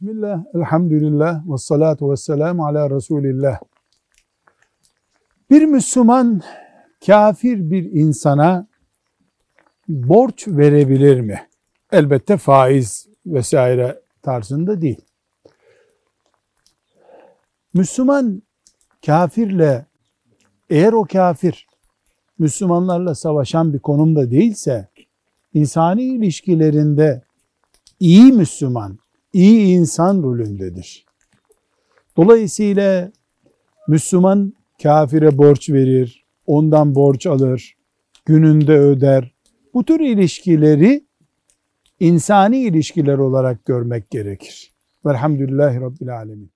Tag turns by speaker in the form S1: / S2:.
S1: Bismillah, elhamdülillah, ve salatu ve selamu ala Resulillah. Bir Müslüman kafir bir insana borç verebilir mi? Elbette faiz vesaire tarzında değil. Müslüman kafirle eğer o kafir Müslümanlarla savaşan bir konumda değilse insani ilişkilerinde iyi Müslüman, iyi insan rolündedir. Dolayısıyla Müslüman kafire borç verir, ondan borç alır, gününde öder. Bu tür ilişkileri insani ilişkiler olarak görmek gerekir. Velhamdülillahi Rabbil Alemin.